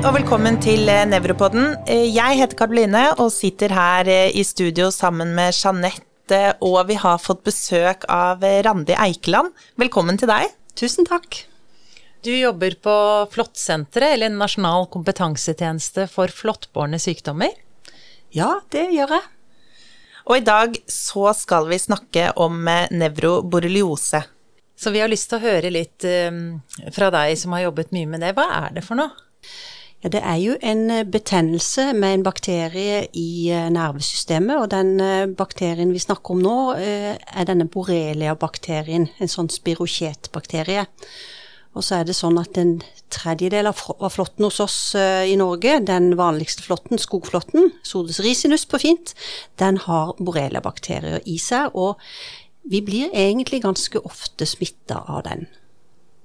og velkommen til eh, Nevropodden. Eh, jeg heter Karoline og sitter her eh, i studio sammen med Jeanette, og vi har fått besøk av Randi Eikeland. Velkommen til deg. Tusen takk. Du jobber på Flåttsenteret, eller Nasjonal kompetansetjeneste for flåttbårne sykdommer? Ja, det gjør jeg. Og i dag så skal vi snakke om nevroborreliose. Så vi har lyst til å høre litt fra deg som har jobbet mye med det. Hva er det for noe? Ja, Det er jo en eh, betennelse med en bakterie i eh, nervesystemet, og den eh, bakterien vi snakker om nå, er denne borrelia-bakterien, en sånn spirokjetbakterie. Og så er det sånn at en tredjedel av flåtten hos oss i Norge, den vanligste flåtten, skogflåtten, Sodes risinus på fint, den har borrelia-bakterier i seg, og vi blir egentlig ganske ofte smitta av den.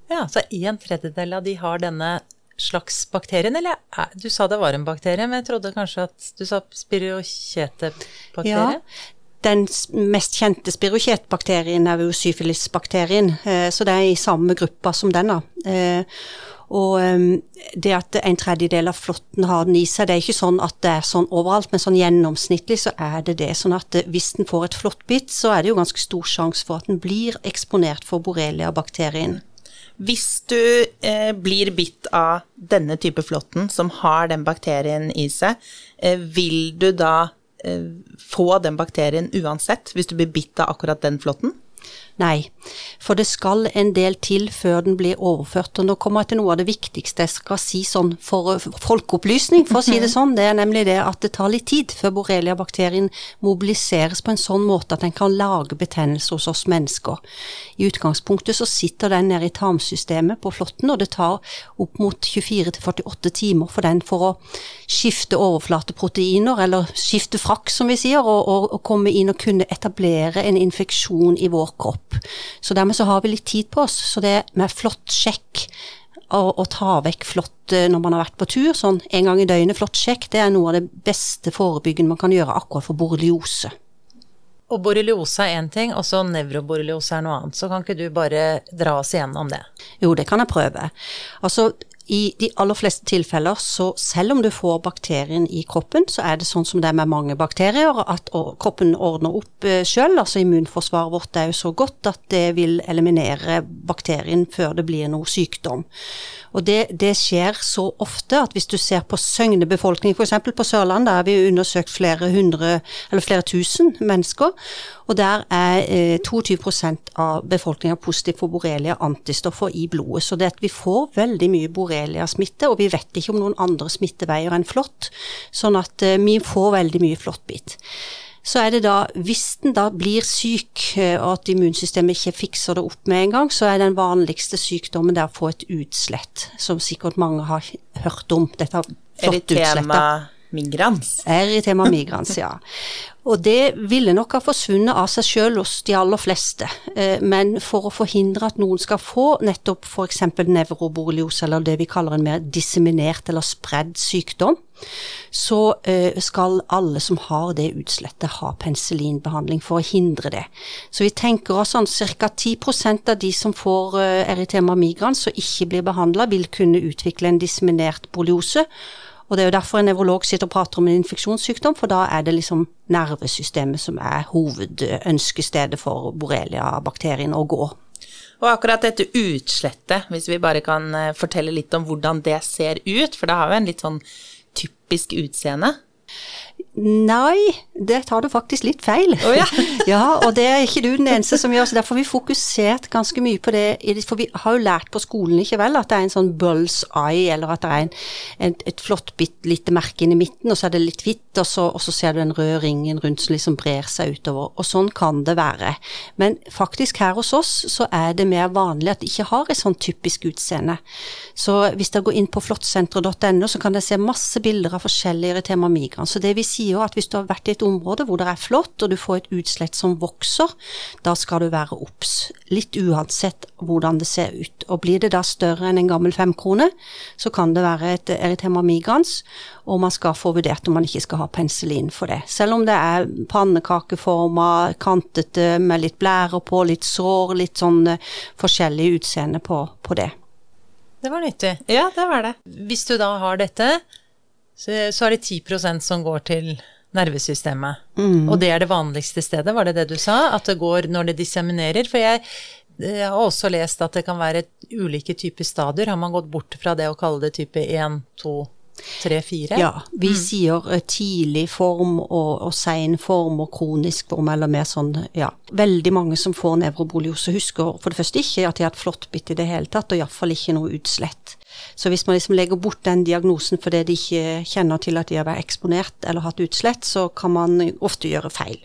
Ja, så en tredjedel av de har denne slags bakterien, eller du sa det var en bakterie, men jeg trodde kanskje at du sa spirochetabakterie? Ja, den mest kjente spirokjetbakterien er jo syfilisbakterien, eh, så det er i samme gruppa som den. Eh, og eh, det at en tredjedel av flåtten har den i seg, det er ikke sånn at det er sånn overalt, men sånn gjennomsnittlig så er det det. Sånn at hvis den får et flåttbitt, så er det jo ganske stor sjanse for at den blir eksponert for borrelia-bakterien. Hvis du eh, blir bitt av denne type flåtten, som har den bakterien i seg, eh, vil du da eh, få den bakterien uansett, hvis du blir bitt av akkurat den flåtten? Nei, for det skal en del til før den blir overført. Og nå kommer jeg til noe av det viktigste jeg skal si sånn for folkeopplysning, for å si det sånn. Det er nemlig det at det tar litt tid før borrelia-bakterien mobiliseres på en sånn måte at den kan lage betennelse hos oss mennesker. I utgangspunktet så sitter den nede i tarmsystemet på flåtten, og det tar opp mot 24-48 timer for den for å skifte overflateproteiner, eller skifte frakk, som vi sier, og, og, og komme inn og kunne etablere en infeksjon i vår kropp. Så dermed så har vi litt tid på oss. Så det med flott sjekk å ta vekk flått eh, når man har vært på tur, sånn en gang i døgnet, flott sjekk, det er noe av det beste forebyggende man kan gjøre akkurat for borreliose. Og borreliose er én ting, og så nevroborreliose er noe annet. Så kan ikke du bare dra oss igjennom det? Jo, det kan jeg prøve. Altså, i de aller fleste tilfeller, så selv om du får bakterien i kroppen, så er det sånn som det er med mange bakterier, at kroppen ordner opp eh, sjøl. Altså immunforsvaret vårt er jo så godt at det vil eliminere bakterien før det blir noe sykdom. Og det, det skjer så ofte at hvis du ser på søgnebefolkningen, f.eks. på Sørlandet, der har vi undersøkt flere hundre, eller flere tusen mennesker, og der er eh, 22 av befolkninga positiv for borrelia antistoffer i blodet. Så det at vi får veldig mye borrelia-smitte, og vi vet ikke om noen andre smitteveier enn flått, sånn at eh, vi får veldig mye flåttbitt. Så er det da, hvis den da blir syk, eh, og at immunsystemet ikke fikser det opp med en gang, så er den vanligste sykdommen det å få et utslett, som sikkert mange har hørt om. Dette flåttutslettet. Migrans. Erytema migrans, ja. Og det ville nok ha forsvunnet av seg sjøl hos de aller fleste, eh, men for å forhindre at noen skal få nettopp f.eks. nevroborreliose, eller det vi kaller en mer disseminert eller spredd sykdom, så eh, skal alle som har det utslettet ha penicillinbehandling for å hindre det. Så vi tenker oss sånn ca. 10% av de som får eh, erytema migrans og ikke blir behandla, vil kunne utvikle en disseminert borreliose. Og det er jo derfor en nevrolog sitter og prater om en infeksjonssykdom, for da er det liksom nervesystemet som er hovedønskestedet for borrelia-bakterien å gå. Og akkurat dette utslettet, hvis vi bare kan eh, fortelle litt om hvordan det ser ut, for det har jo en litt sånn typisk utseende. Nei, det tar du faktisk litt feil. Oh, ja. ja, og det er ikke du den eneste som gjør, så derfor har vi fokusert ganske mye på det. For vi har jo lært på skolen ikke vel, at det er en sånn bulls eye, eller at det er en, en, et flott bitt lite merke inn i midten, og så er det litt hvitt, og så, og så, ser du den røde ringen rundt som liksom brer seg utover. Og sånn kan det være. Men faktisk her hos oss så er det mer vanlig at de ikke har et sånn typisk utseende. Så hvis dere går inn på flottsenteret.no, så kan dere se masse bilder av forskjellige tema migran, Så det vi sier jo at hvis du har vært i et område hvor det er flott, og du får et utslett som vokser, da skal du være obs. Litt uansett hvordan det ser ut. Og blir det da større enn en gammel femkrone, så kan det være et erytema migrans, og man skal få vurdert om man ikke skal ha penicillin for det. Selv om det er pannekakeforma, kantete, med litt blærer på, litt sår, litt sånn uh, forskjellig utseende på, på det. Det var nyttig. Ja, det var det. Hvis du da har dette, så, så er det 10% som går til nervesystemet. Og det er det vanligste stedet, var det det du sa? At det går når det disseminerer? For jeg, jeg har også lest at det kan være ulike typer stadier. Har man gått bort fra det å kalle det type 1, 2, 3, 4? Ja, vi sier eh, tidlig form og, og sein form og kronisk form, eller mer sånn, ja. Veldig mange som får nevroboliose husker for det første ikke at de har hatt flåttbitt i det hele tatt, og iallfall ikke noe utslett. Så hvis man liksom legger bort den diagnosen fordi de ikke kjenner til at de har vært eksponert eller hatt utslett, så kan man ofte gjøre feil.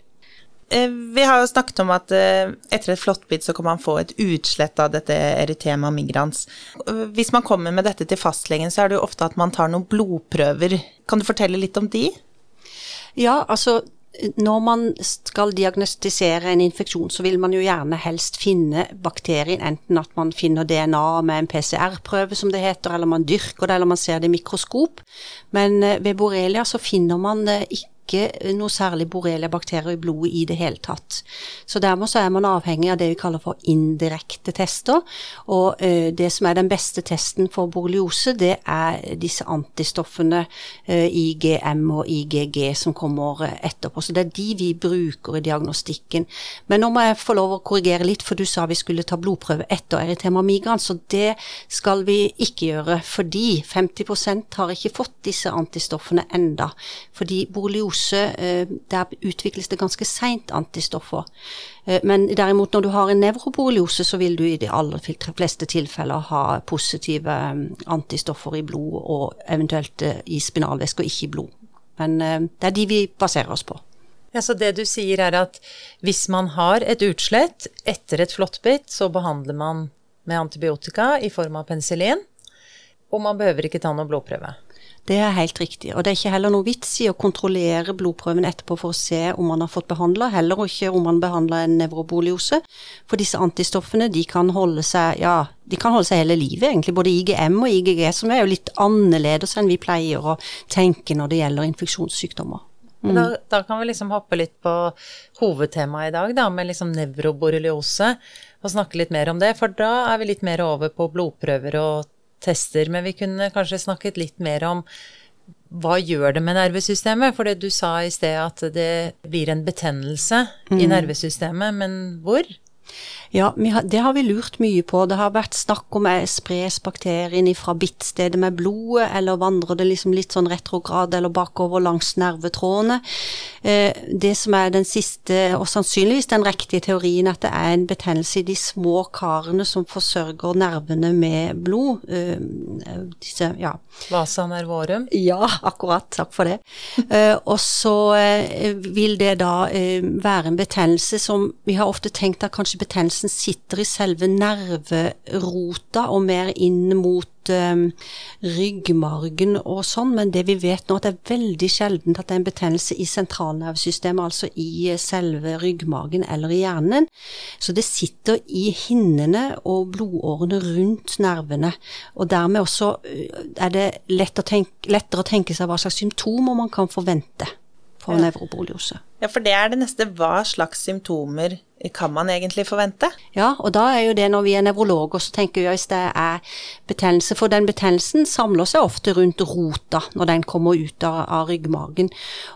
Eh, Vi har jo snakket om at eh, etter et flåttbitt så kan man få et utslett av dette erytema migrans. Eh, Hvis man kommer med dette til fastlegen, så er det jo ofte at man tar noen blodprøver. Kan du fortelle litt om de? Ja, altså når man skal diagnostisere en infeksjon, så vil man jo gjerne helst finne bakterien, enten at man finner DNA med en PCR-prøve, som det heter, eller man dyrker det, eller man ser det i mikroskop. Men eh, ved borrelia så finner man det ikke noe særlig borrelia-bakterier i blodet i det hele tatt. Så dermed så er man avhengig av det vi kaller for indirekte tester. Og eh, det som er den beste testen for borreliose, det er disse antistoffene eh, IgM og IgG som kommer etterpå. Så det er de vi bruker i diagnostikken. Men nå må jeg få lov å korrigere litt, for du sa vi skulle ta blodprøve etter eritema migrans, så det skal vi ikke gjøre. Fordi 50% har ikke fått disse antistoffene enda. Fordi borreliose eh, der utvikles det ganske seint antistoffer. Eh, Men derimot når du har en nevroborreliose, så vil du i de aller fleste tilfeller ha positive eh, antistoffer i blod, og eventuelt i spinalvæske og ikke i blod. Men det er de vi baserer oss på. Ja, Så det du sier er at hvis man har et utslett etter et flåttbitt, så behandler man med antibiotika i form av penicillin, og man behøver ikke ta noe blodprøve. Det er helt riktig. Og det er ikke heller noe vits i å kontrollere blodprøven etterpå for å se om man har fått behandla, heller ikke om man behandler en nevroboliose. For disse antistoffene de kan holde seg ja, de kan holde seg hele livet, egentlig. Både IgM og IgG, som er jo litt annerledes enn vi pleier å tenke når det gjelder infeksjonssykdommer. Mm. Da, da kan vi liksom hoppe litt på hovedtemaet i dag, da, med liksom nevroborreliose, og snakke litt mer om det. For da er vi litt mer over på blodprøver og tester. Men vi kunne kanskje snakket litt mer om hva gjør det med nervesystemet? For du sa i sted at det blir en betennelse i nervesystemet, men hvor? Ja, har, det har vi lurt mye på. Det har vært snakk om spres bakterien fra bittstedet med blodet, eller vandrer det liksom litt sånn retrograd eller bakover langs nervetrådene. Eh, det som er den siste, og sannsynligvis den riktige teorien, at det er en betennelse i de små karene som forsørger nervene med blod. Eh, disse, ja, Vasa nervorum? ja, akkurat. Takk for det. Eh, og så vil det da være en betennelse som Vi har ofte tenkt at kanskje betennelsen sitter i selve nerverota og mer inn mot eh, ryggmargen og sånn, men det vi vet nå, at det er veldig sjeldent at det er en betennelse i sentralnervesystemet, altså i eh, selve ryggmargen eller i hjernen. Så det sitter i hinnene og blodårene rundt nervene, og dermed også eh, er det lett å tenke, lettere å tenke seg hva slags symptomer man kan forvente for nevroborreliose. Ja, for det er det neste. Hva slags symptomer kan man egentlig forvente? Ja, og da er jo det når vi er nevrologer, så tenker vi hvis det er betennelse. For den betennelsen samler seg ofte rundt rota når den kommer ut av, av ryggmargen.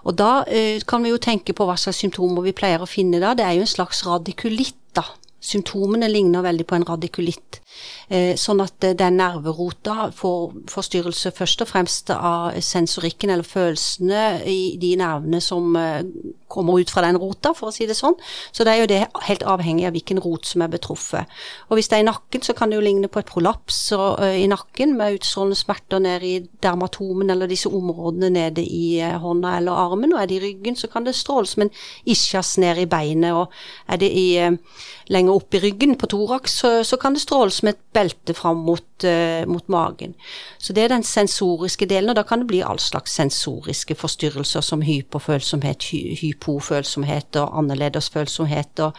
Og da eh, kan vi jo tenke på hva slags symptomer vi pleier å finne da. Det er jo en slags radikulitt, da. Symptomene ligner veldig på en radikulitt. Eh, sånn at eh, den nerverota får forstyrrelse først og fremst av sensorikken eller følelsene i de nervene som eh, kommer ut fra den rota, for å si det sånn. Så det er jo det helt avhengig av hvilken rot som er betruffet. Og hvis det er i nakken, så kan det jo ligne på et prolaps i nakken med utstrålende smerter nede i dermatomen eller disse områdene nede i hånda eller armen. Og er det i ryggen, så kan det stråle som en ischias ned i beinet. Og er det i, lenger opp i ryggen, på thorax, så, så kan det stråle som et belte fram mot, eh, mot magen. Så det er den sensoriske delen, og da kan det bli all slags sensoriske forstyrrelser som hyperfølsomhet, hy hypofølsomhet og annerledesfølsomhet. Og,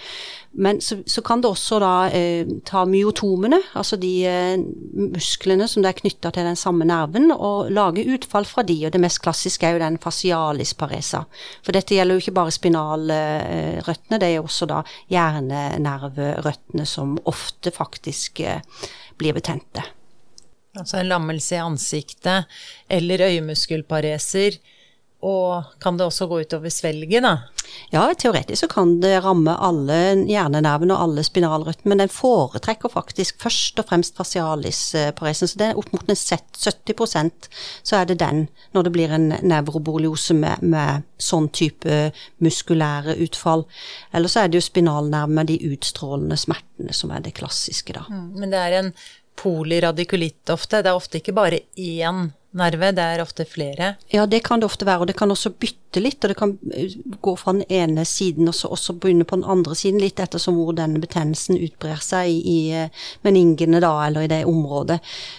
men så, så kan det også da eh, ta myotomene, altså de eh, musklene som det er knytta til den samme nerven, og lage utfall fra de. Og det mest klassiske er jo den facialis paresa. For dette gjelder jo ikke bare spinalrøttene, det er jo også da hjernenerverøttene som ofte faktisk eh, blir betente. Altså en lammelse i ansiktet eller øyemuskelpareser. Og kan det også gå utover svelget, da? Ja, teoretisk så kan det ramme alle hjernenervene og alle spinalrøttene, men den foretrekker faktisk først og fremst facialis-paresen. Så det er opp mot en 70% så er det den, når det blir en nevroboliose med, med sånn type muskulære utfall. Eller så er det jo spinalnerven med de utstrålende smertene som er det klassiske, da. Mm, men det er en polyradikulitt ofte. Det er ofte ikke bare én nerve, det er ofte flere? Ja, det kan det ofte være, og det kan også bytte litt. Og det kan eh, gå fra den ene siden og så også begynne på den andre siden, litt ettersom hvor denne betennelsen utbrer seg i, i eh, meningene da, eller i det området.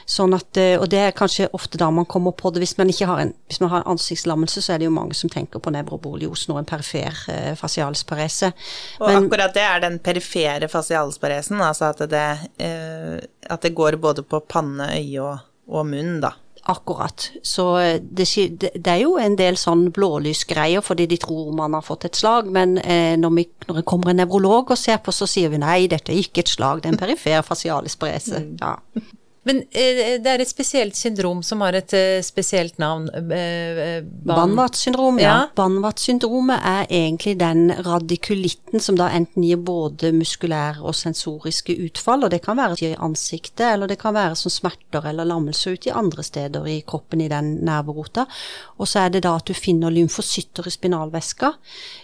Sånn at, eh, og det er kanskje ofte da man kommer på det. Hvis man ikke har en, hvis man har ansiktslammelse, så er det jo mange som tenker på nevroboliose og en perifer eh, fasialsparese. Og Men, akkurat det er den perifere fasialsparesen, altså at det, eh, at det går både på panne, øye og, og munn, da. Akkurat. Så eh, det, det, er jo en del sånn blålysgreier fordi de tror man har fått et slag, men eh, når, vi, når, det kommer en nevrolog og ser på, så sier vi nei, dette er ikke et slag, det er en perifer fasialisparese. Mm. Ja. Men eh, det er et spesielt syndrom som har et eh, spesielt navn. Eh, Banvat-syndrom, ja. ja. Banvat-syndromet er egentlig den radikulitten som da enten gir både muskulære og sensoriske utfall, og det kan være i ansiktet, eller det kan være som smerter eller lammelse ute i andre steder i kroppen i den nerverota. Og så er det da at du finner lymfocytter i spinalvæska.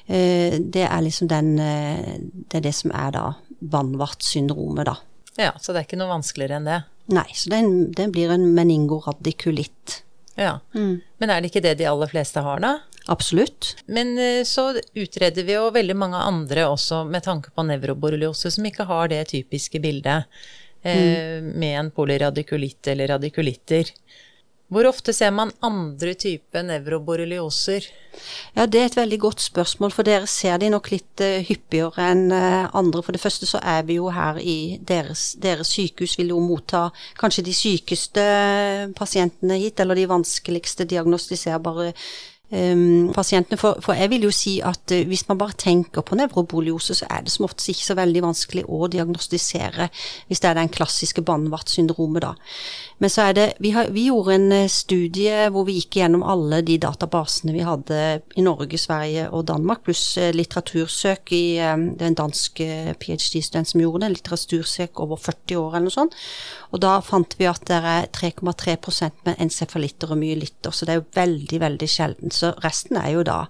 Det er liksom den Det er det som er da Banvat-syndromet, da. Ja, så det er ikke noe vanskeligere enn det? Nei, så den, den blir en meningoradikulitt. Ja, mm. Men er det ikke det de aller fleste har, da? Absolutt. Men eh, så utreder vi jo veldig mange andre også med tanke på nevroborreliose som ikke har det typiske bildet eh, mm. med en polyradikulitt eller radikulitter. Hvor ofte ser man andre typer nevroborrelioser? Ja, Det er et veldig godt spørsmål, for dere ser de nok litt uh, hyppigere enn uh, andre. For det første så er vi jo her i deres, deres sykehus vil jo motta kanskje de sykeste pasientene hit, eller de vanskeligste diagnostiserbare um, pasientene. For, for, jeg vil jo si at uh, hvis man bare tenker på nevroboliose, så er det som oftest ikke så veldig vanskelig å diagnostisere hvis det er den klassiske Banvart-syndromet, da. Men så er det vi, har, vi, gjorde en uh, studie hvor vi gikk gjennom alle de databasene vi hadde i Norge, Sverige og Danmark, pluss uh, litteratursøk i Det er en dansk ph.d.-student som gjorde det, litteratursøk over 40 år eller noe sånt. Og da fant vi at det er 3,3% med encefalitter og myelitter, så det er jo veldig, veldig sjeldent. Så resten er jo da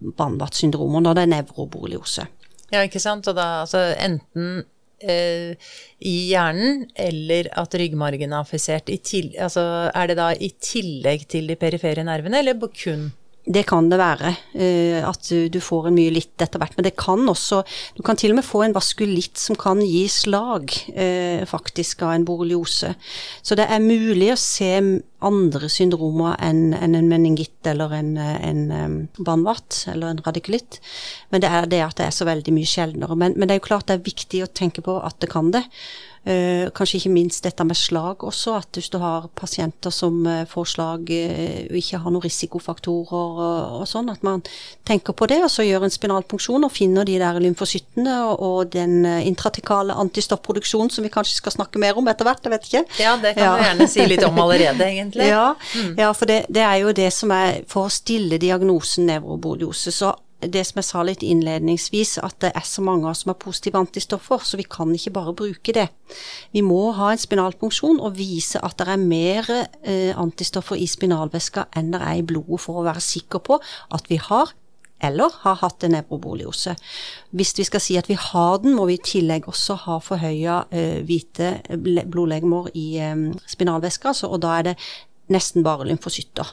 Banvat-syndromer når det er nevroborreliose. Ja, ikke sant. Og da altså enten eh, i hjernen, eller at ryggmargen er affisert. Altså, er det da i tillegg til de perifere nervene, eller kun det kan det være, eh, at du får en mye litt etter hvert. Men det kan også Du kan til og med få en vaskulitt som kan gi slag, eh, faktisk, av en borreliose. Så det er mulig å se andre syndromer enn en meningitt eller en, en banvat eller en radikulitt. Men det er det at det er så veldig mye sjeldnere. Men, men det er jo klart det er viktig å tenke på at det kan det. Uh, kanskje ikke minst dette med slag også, at hvis du har pasienter som uh, får slag uh, og ikke har noen risikofaktorer og, og, sånn, at man tenker på det, og så gjør en spinalpunksjon og finner de der lymfocyttene og, og, den intratikale antistoffproduksjonen som vi kanskje skal snakke mer om etter hvert, jeg vet ikke. Ja, det kan ja. du gjerne si litt om allerede, egentlig. ja, mm. ja, for det, det, er jo det som er for å stille diagnosen nevrobodiose, Så det som jeg sa litt innledningsvis, at det er så mange av oss som har positive antistoffer, så vi kan ikke bare bruke det. Vi må ha en spinalpunksjon og vise at det er mer eh, antistoffer i spinalvæska enn det er i blodet, for å være sikker på at vi har eller har hatt en nevroboliose. Hvis vi skal si at vi har den, må vi i tillegg også ha forhøya eh, hvite blodlegemer i eh, spinalvæska, og da er det nesten bare lymfocytter.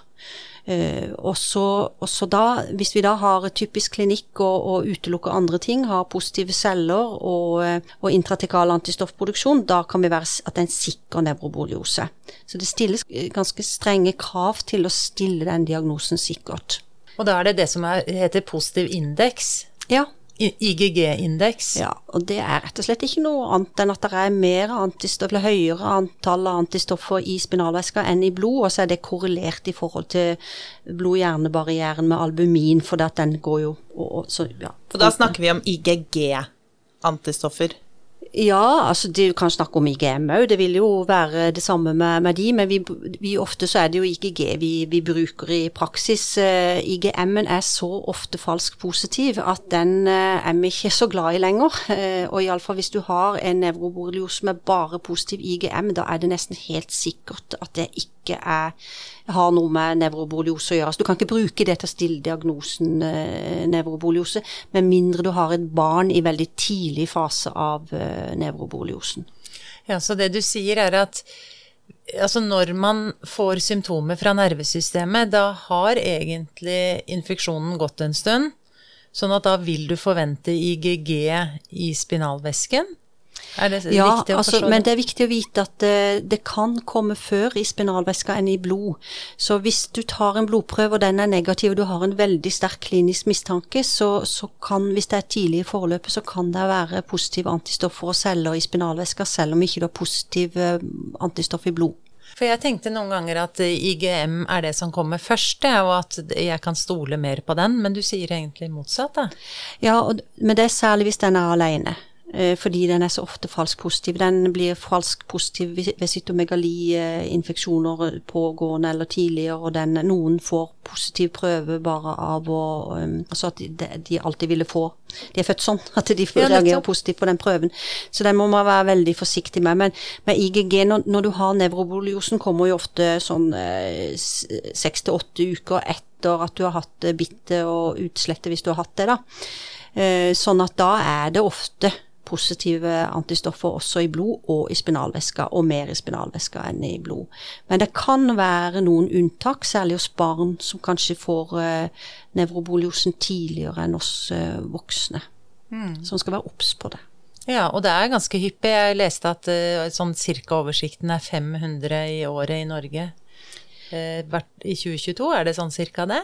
Uh, og, så, da, hvis vi da har typisk klinikk og, og utelukker andre ting, har positive celler og, eh, og intratekal antistoffproduksjon, da kan vi være at det er en sikker nevroboliose. Så det stilles ganske strenge krav til å stille den diagnosen sikkert. Og da er det det som er, heter positiv indeks? Ja, IGG-indeks. Ja, og det er rett og slett ikke noe annet enn at det er mer antistoffer, høyere antall antistoffer i spinalvæska enn i blod, og så er det korrelert i forhold til blod-hjernebarrieren med albumin, for den går jo og, så, ja. For da snakker vi om IGG-antistoffer? Ja, altså du kan snakke om IGM òg, det vil jo være det samme med, med de, men vi, vi, ofte så er det jo IGG vi, vi bruker i praksis. Uh, IGM-en er så ofte falsk positiv at den uh, er vi ikke så glad i lenger. Uh, og iallfall hvis du har en nevroborreliose med bare positiv IGM, da er det nesten helt sikkert at det ikke er har noe med nevroborreliose å gjøre. Altså, du kan ikke bruke det til å stille diagnosen uh, nevroborreliose, med mindre du har et barn i veldig tidlig fase av eh, nevroborreliosen. Ja, så det du sier er at altså når man får symptomer fra nervesystemet, da har egentlig infeksjonen gått en stund. Sånn at da vil du forvente IGG i spinalvæsken. Er det ja, viktig å altså, men det er viktig å vite at det, eh, det, kan komme før i spinalvæska enn i blod. Så hvis du tar en blodprøve og den er negativ og du har en veldig sterk klinisk mistanke, så, så kan, hvis det er tidlig i forløpet, så kan det være positive antistoffer og celler i spinalvæska, selv om ikke du har positive eh, antistoff i blod. For jeg tenkte noen ganger at eh, IGM er det som kommer først, og at jeg kan stole mer på den, men du sier egentlig motsatt, da? Ja, men det er særlig hvis den er alene. Eh, fordi den er så ofte falsk positiv. Den blir falsk positiv ved cytomegaliinfeksjoner pågående eller tidligere, og den, noen får positiv prøve bare av å um, Altså at de, de, alltid ville få De er født sånn at de ja, reagerer positivt på den prøven. Så den må man være veldig forsiktig med. Men med IGG, når, når du har nevroboliosen, kommer jo ofte sånn eh, seks til åtte uker etter at du har hatt bittet og utslettet, hvis du har hatt det, da. Eh, sånn at da er det ofte positive antistoffer også i blod og i spinalvæska, og mer i spinalvæska enn i blod. Men det kan være noen unntak, særlig hos barn som kanskje får uh, nevroboliosen tidligere enn oss uh, voksne. Mm. Så man skal være obs på det. Ja, og det er ganske hyppig. Jeg leste at uh, sånn cirka oversikten er 500 i året i Norge. Uh, I 2022, er det sånn cirka det?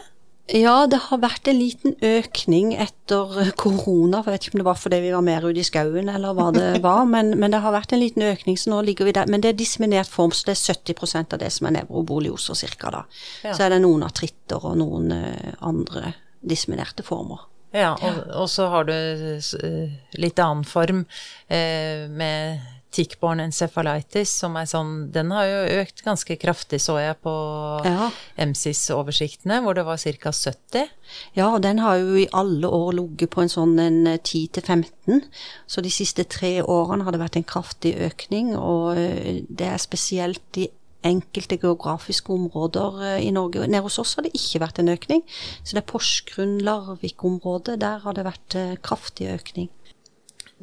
Ja, det har vært en liten økning etter korona. Jeg vet ikke om det var fordi vi var mer ute i skauen eller hva det var, men, men, det har vært en liten økning, så nå ligger vi der. Men det er disseminert form, så det er 70% av det som er nevrobolioser cirka da. Ja. Så er det noen artritter og noen uh, andre disseminerte former. Ja, og, og, så har du uh, litt annen form uh, med tickborne encephalitis, som er sånn Den har jo økt ganske kraftig, så jeg på ja. MSIS-oversiktene, hvor det var ca. 70. Ja, og den har jo i alle år ligget på en sånn 10-15. Eh, så de siste tre årene har det vært en kraftig økning, og eh, det er spesielt i enkelte geografiske områder eh, i Norge. Nede hos oss har det ikke vært en økning. Så det er Porsgrunn-Larvik-området, der har det vært kraftig økning.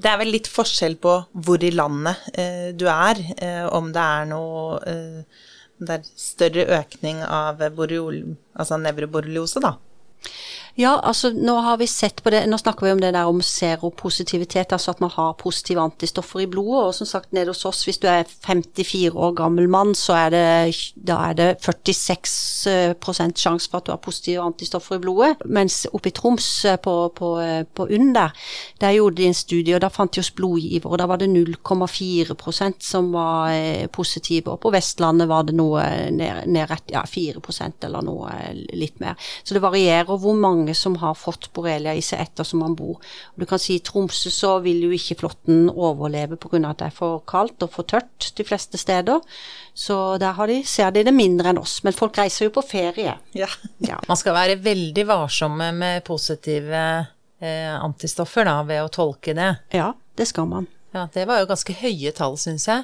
Det er vel litt forskjell på hvor i landet eh, du er, eh, om det er noe eh, Det er større økning av boreol, altså nevroborreliose, da. Ja, altså nå har vi sett på det, nå snakker vi om det der om seropositivitet, altså at man har positive antistoffer i blodet. Og som sagt nede hos oss, hvis du er 54 år gammel mann, så er det, da er det 46% sjanse for at du har positive antistoffer i blodet. Mens oppe i Troms, eh, på, på, eh, på UNN der, der gjorde de en studie, og da fant de oss blodgivere. Da var det 0,4% som var eh, positive. Og på Vestlandet var det noe ned, ned ja, 4% eller noe litt mer. Så det varierer hvor mange mange som har fått borrelia i seg etter som man bor. Og du kan si I Tromsø så vil jo ikke flåtten overleve pga. at det er for kaldt og for tørt de fleste steder. Så der de, ser de det mindre enn oss. Men folk reiser jo på ferie. Ja. ja. Man skal være veldig varsomme med positive eh, antistoffer da, ved å tolke det. Ja, det skal man. Ja, Det var jo ganske høye tall, syns jeg.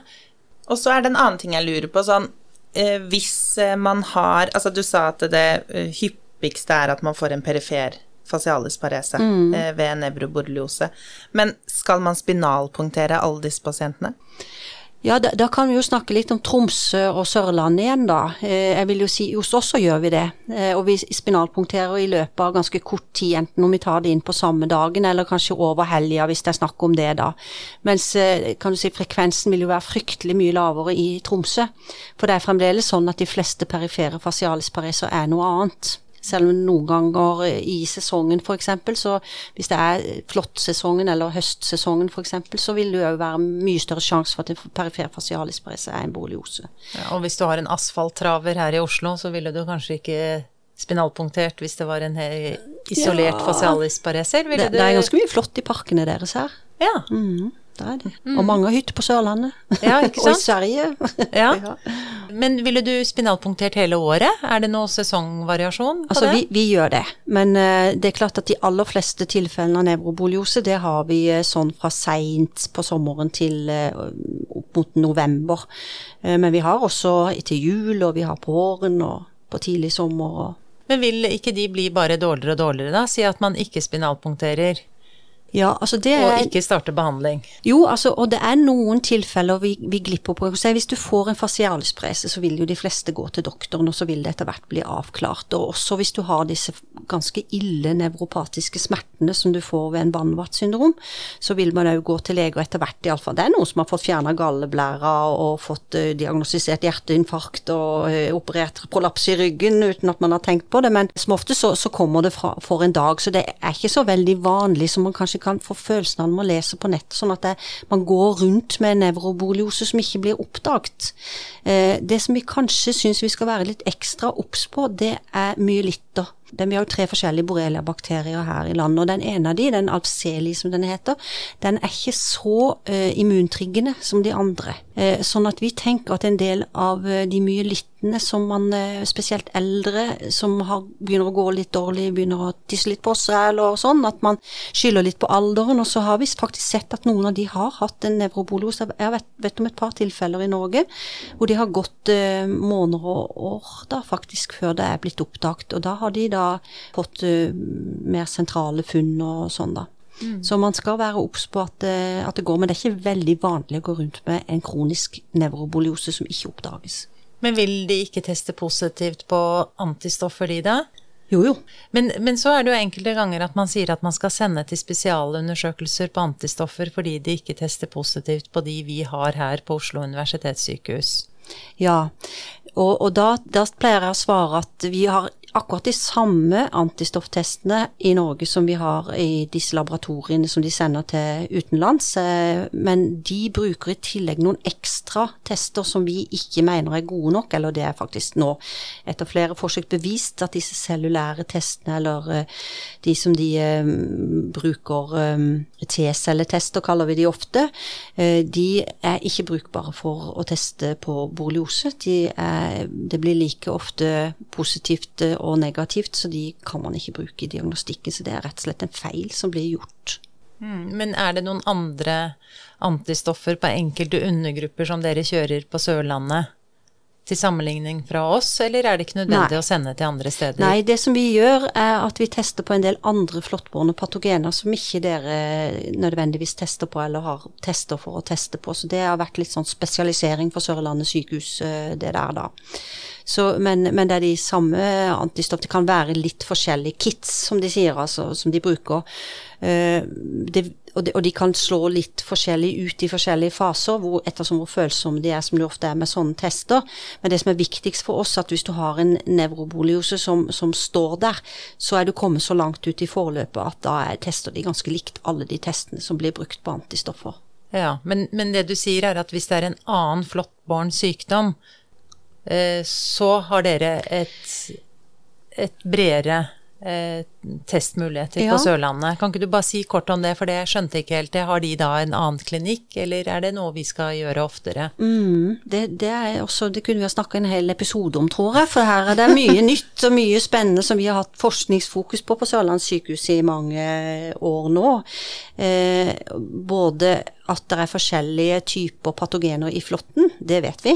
Og så er det en annen ting jeg lurer på. sånn, eh, Hvis eh, man har Altså, du sa at det eh, hyppig hyppigste er at man får en perifer fasialisparese mm. eh, ved nevroborreliose. Men skal man spinalpunktere alle disse pasientene? Ja, da, da, kan vi jo snakke litt om Tromsø og Sørlandet igjen, da. Eh, jeg vil jo si hos oss så gjør vi det. Eh, og vi spinalpunkterer i løpet av ganske kort tid, enten om vi tar det inn på samme dagen eller kanskje over helga, hvis det er snakk om det da. Mens kan du si frekvensen vil jo være fryktelig mye lavere i Tromsø. For det er fremdeles sånn at de fleste perifere fasialispareser er noe annet. Selv om noen ganger i sesongen f.eks., så hvis det er flåttsesongen eller høstsesongen f.eks., så vil det jo være mye større sjanse for at en perifer fasialisparese er en borreliose. Ja, og hvis du har en asfalttraver her i Oslo, så ville du kanskje ikke spinalpunktert hvis det var en isolert ja, fasialispareser? Det, det, er ganske mye flott i parkene deres her. Ja. Mm. Det er det. Og mange har hytte på Sørlandet. Ja, ikke og i? Sverige. Ja. Men ville du spinalpunktert hele året? Er det noe sesongvariasjon på Altså, det? vi, vi gjør det, men uh, det er klart at de aller fleste tilfellene av nevroboliose, det har vi uh, sånn fra seint på sommeren til uh, opp mot november. Men vi har også etter jul, og vi har på våren og på tidlig sommer. og Men vil ikke de bli bare dårligere og dårligere da? Si at man ikke spinalpunkterer, Ja, altså det og er ikke starte behandling. Jo, altså, og det er noen tilfeller vi, vi glipper på. Så hvis du får en fasialisprese, så vil jo de fleste gå til doktoren, og så vil det etter hvert bli avklart. Og også hvis du har disse ganske ille nevropatiske smertene som du får ved en Banvat-syndrom, så vil man òg gå til lege, og etter hvert iallfall. Det er noen som har fått fjerna galleblæra og fått uh, diagnostisert hjerteinfarkt og uh, operert prolaps i ryggen uten at man har tenkt på det, men som ofte så, så kommer det fra, for en dag, så det er ikke så veldig vanlig som man kanskje kan få følelsen av når man leser på nett, sånn at det, man går rundt med nevroboliose som ikke blir oppdaget. Eh, det som vi kanskje syns vi skal være litt ekstra obs på, det er myelitter. Vi har jo tre forskjellige borrelia-bakterier her i landet, og den ene av de, den alpseli som den heter, den er ikke så uh, immuntriggende som de andre. Uh, sånn at vi tenker at en del av uh, de myelittene som man, eh, spesielt eldre, som har, begynner å gå litt dårlig, begynner å tisse litt på seg eller sånn, at man skylder litt på alderen, og så har vi faktisk sett at noen av de har hatt en nevrobolos. Jeg vet, vet om et par tilfeller i Norge hvor de har gått eh, måneder og år da faktisk før det er blitt oppdaget, og da har de da fått eh, mer sentrale funn og sånn da. Så man skal være obs på at, eh, at det går, men det er ikke veldig vanlig å gå rundt med en kronisk nevroboliose som ikke oppdages. Men vil de ikke teste positivt på antistoffer, de da? Jo, jo. Men, men så er det jo enkelte ganger at man sier at man skal sende til spesialundersøkelser på antistoffer fordi de ikke tester positivt på de vi har her på Oslo universitetssykehus. Ja, og, og da, da pleier jeg å svare at vi har akkurat de samme antistofftestene i Norge som vi har i disse laboratoriene som de sender til utenlands, eh, men de bruker i tillegg noen ekstra tester som vi ikke mener er gode nok, eller det er faktisk nå etter flere forsøk bevist at disse cellulære testene, eller eh, de som de eh, bruker T-celletester, kaller vi de ofte, eh, de er ikke brukbare for å teste på borreliose. De det blir like ofte positivt eh, og negativt, så de kan man ikke bruke i diagnostikken. Så det er rett og slett en feil som blir gjort. Mm, Men er det noen andre antistoffer på enkelte undergrupper som dere kjører på Sørlandet? Til sammenligning fra oss, eller er det ikke nødvendig Nei. å sende til andre steder? Nei, det som vi gjør er at vi tester på en del andre flåttbårne patogener som ikke dere nødvendigvis tester på eller har tester for å teste på. Så det har vært litt sånn spesialisering for Sørlandet sykehus, eh, det der da. Så, men, men det er de samme antistoff. Det kan være litt forskjellige kits, som de sier, altså, som de bruker. Uh, det, og, de, og de kan slå litt forskjellig ut i forskjellige faser, hvor, ettersom hvor følsomme de er, som det ofte er med sånne tester. Men det som er viktigst for oss, at hvis du har en nevroboliose som, som står der, så er du kommet så langt ut i forløpet at da er, tester de ganske likt alle de testene som blir brukt på antistoffer. Ja, men, men det du sier er at hvis det er en annen flåttbåren sykdom, eh, så har dere et, et bredere eh, testmuligheter Ja. på Sørlandet. Kan ikke du bare si kort om det, for det skjønte jeg ikke helt. Har de da en annen klinikk, eller er det noe vi skal gjøre oftere? Mm, det, det, er også, det kunne vi ha snakka en hel episode om, tror jeg. For her er det mye nytt og mye spennende som vi har hatt forskningsfokus på på Sørlandssykehuset sykehus i mange år nå. Eh, både at det er forskjellige typer patogener i flåtten, det vet vi.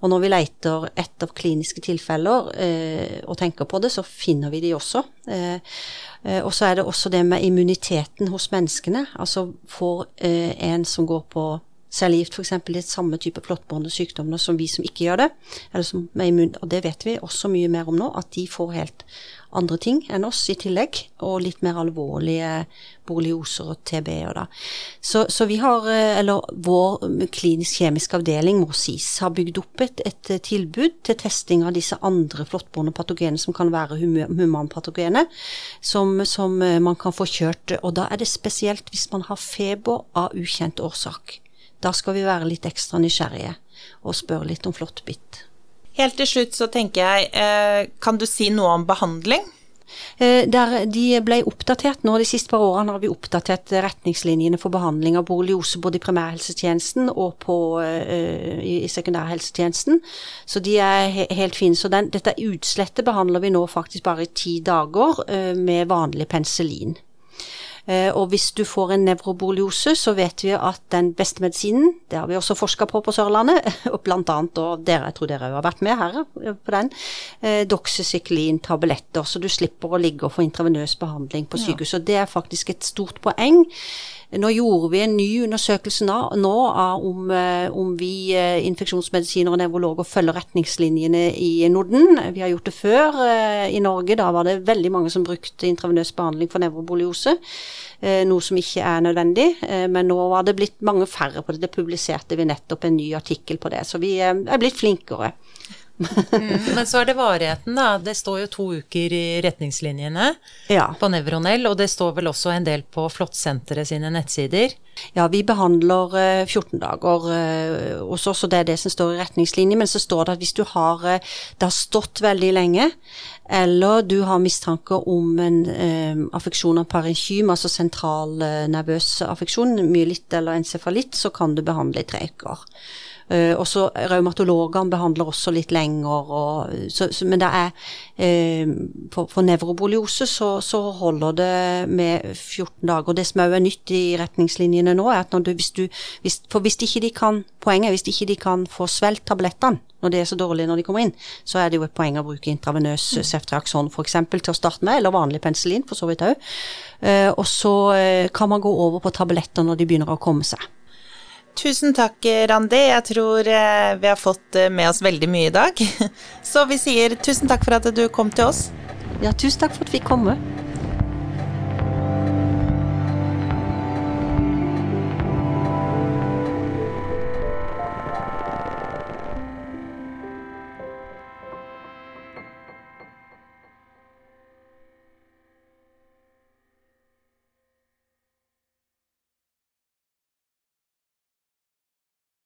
Og når vi leter etter kliniske tilfeller eh, og tenker på det, så finner vi de også. Eh, eh, og så er det også det med immuniteten hos menneskene. Altså for eh, en som går på cellegift f.eks. litt samme type flåttbårne sykdommer som vi som ikke gjør det, eller som er immun, og det vet vi også mye mer om nå, at de får helt andre ting enn oss i tillegg, og litt mer alvorlige borrelioser og TB-er da. Så, så vi har, eh, eller vår klinisk-kjemisk avdeling, må sies, har bygd opp et, et eh, tilbud til testing av disse andre flåttbårne patogene som kan være hum- humanpatogene, som, som eh, man kan få kjørt, og da er det spesielt hvis man har feber av ukjent årsak. Da skal vi være litt ekstra nysgjerrige og spørre litt om flåttbitt. Helt til slutt så tenker jeg, eh, kan du si noe om behandling? Eh, der de ble oppdatert nå de siste par årene har vi oppdatert retningslinjene for behandling av borreliose både i primærhelsetjenesten og på, uh, i, i sekundærhelsetjenesten. Så de er he helt fine. Så den, dette utslettet behandler vi nå faktisk bare i ti dager uh, med vanlig penicillin. Eh, og hvis du får en nevroboliose, så vet vi at den beste medisinen, det har vi også forska på på Sørlandet, og blant annet, og dere, jeg tror dere har vært med her eh, på den, eh, doxycyclin-tabletter, så du slipper å ligge og få intravenøs behandling på sykehus. Ja. Og det er faktisk et stort poeng. Nå gjorde vi en ny undersøkelse nå, nå om, om, vi infeksjonsmedisiner og nevrologer følger retningslinjene i Norden. Vi har gjort det før i Norge. Da var det veldig mange som brukte intravenøs behandling for nevroboliose. Eh, noe som ikke er nødvendig. Eh, men nå var det blitt mange færre på det. Det publiserte vi nettopp en ny artikkel på det. Så vi eh, er blitt flinkere. Mm, men så er det varigheten, da. Det står jo to uker i retningslinjene ja. på Nevronell, og det står vel også en del på Flåttsenteret sine nettsider? Ja, vi behandler 14 dager hos oss, og det er det som står i retningslinje, Men så står det at hvis du har Det har stått veldig lenge, eller du har mistanke om en eh, affeksjon av parenkym, altså sentral eh, nervøs affeksjon, myelitt eller encefalitt, så kan du behandle i tre uker. Uh, også Reumatologene behandler også litt lenger. Og, så, så, men det er uh, For, for nevroboliose så, så, holder det med 14 dager. og Det som òg er nytt i retningslinjene nå, er at du, hvis du hvis, For hvis ikke de kan Poenget er hvis ikke de kan få svelget tablettene når det er så dårlig når de kommer inn, så er det jo et poeng å bruke intravenøs mm. ceftriaxon f.eks. til å starte med, eller vanlig penicillin for så vidt òg. Uh, og så kan man gå over på tabletter når de begynner å komme seg. Tusen takk, Randi. Jeg tror eh, vi har fått eh, med oss veldig mye i dag. Så vi sier tusen takk for at du kom til oss. Ja, tusen takk for at vi kom.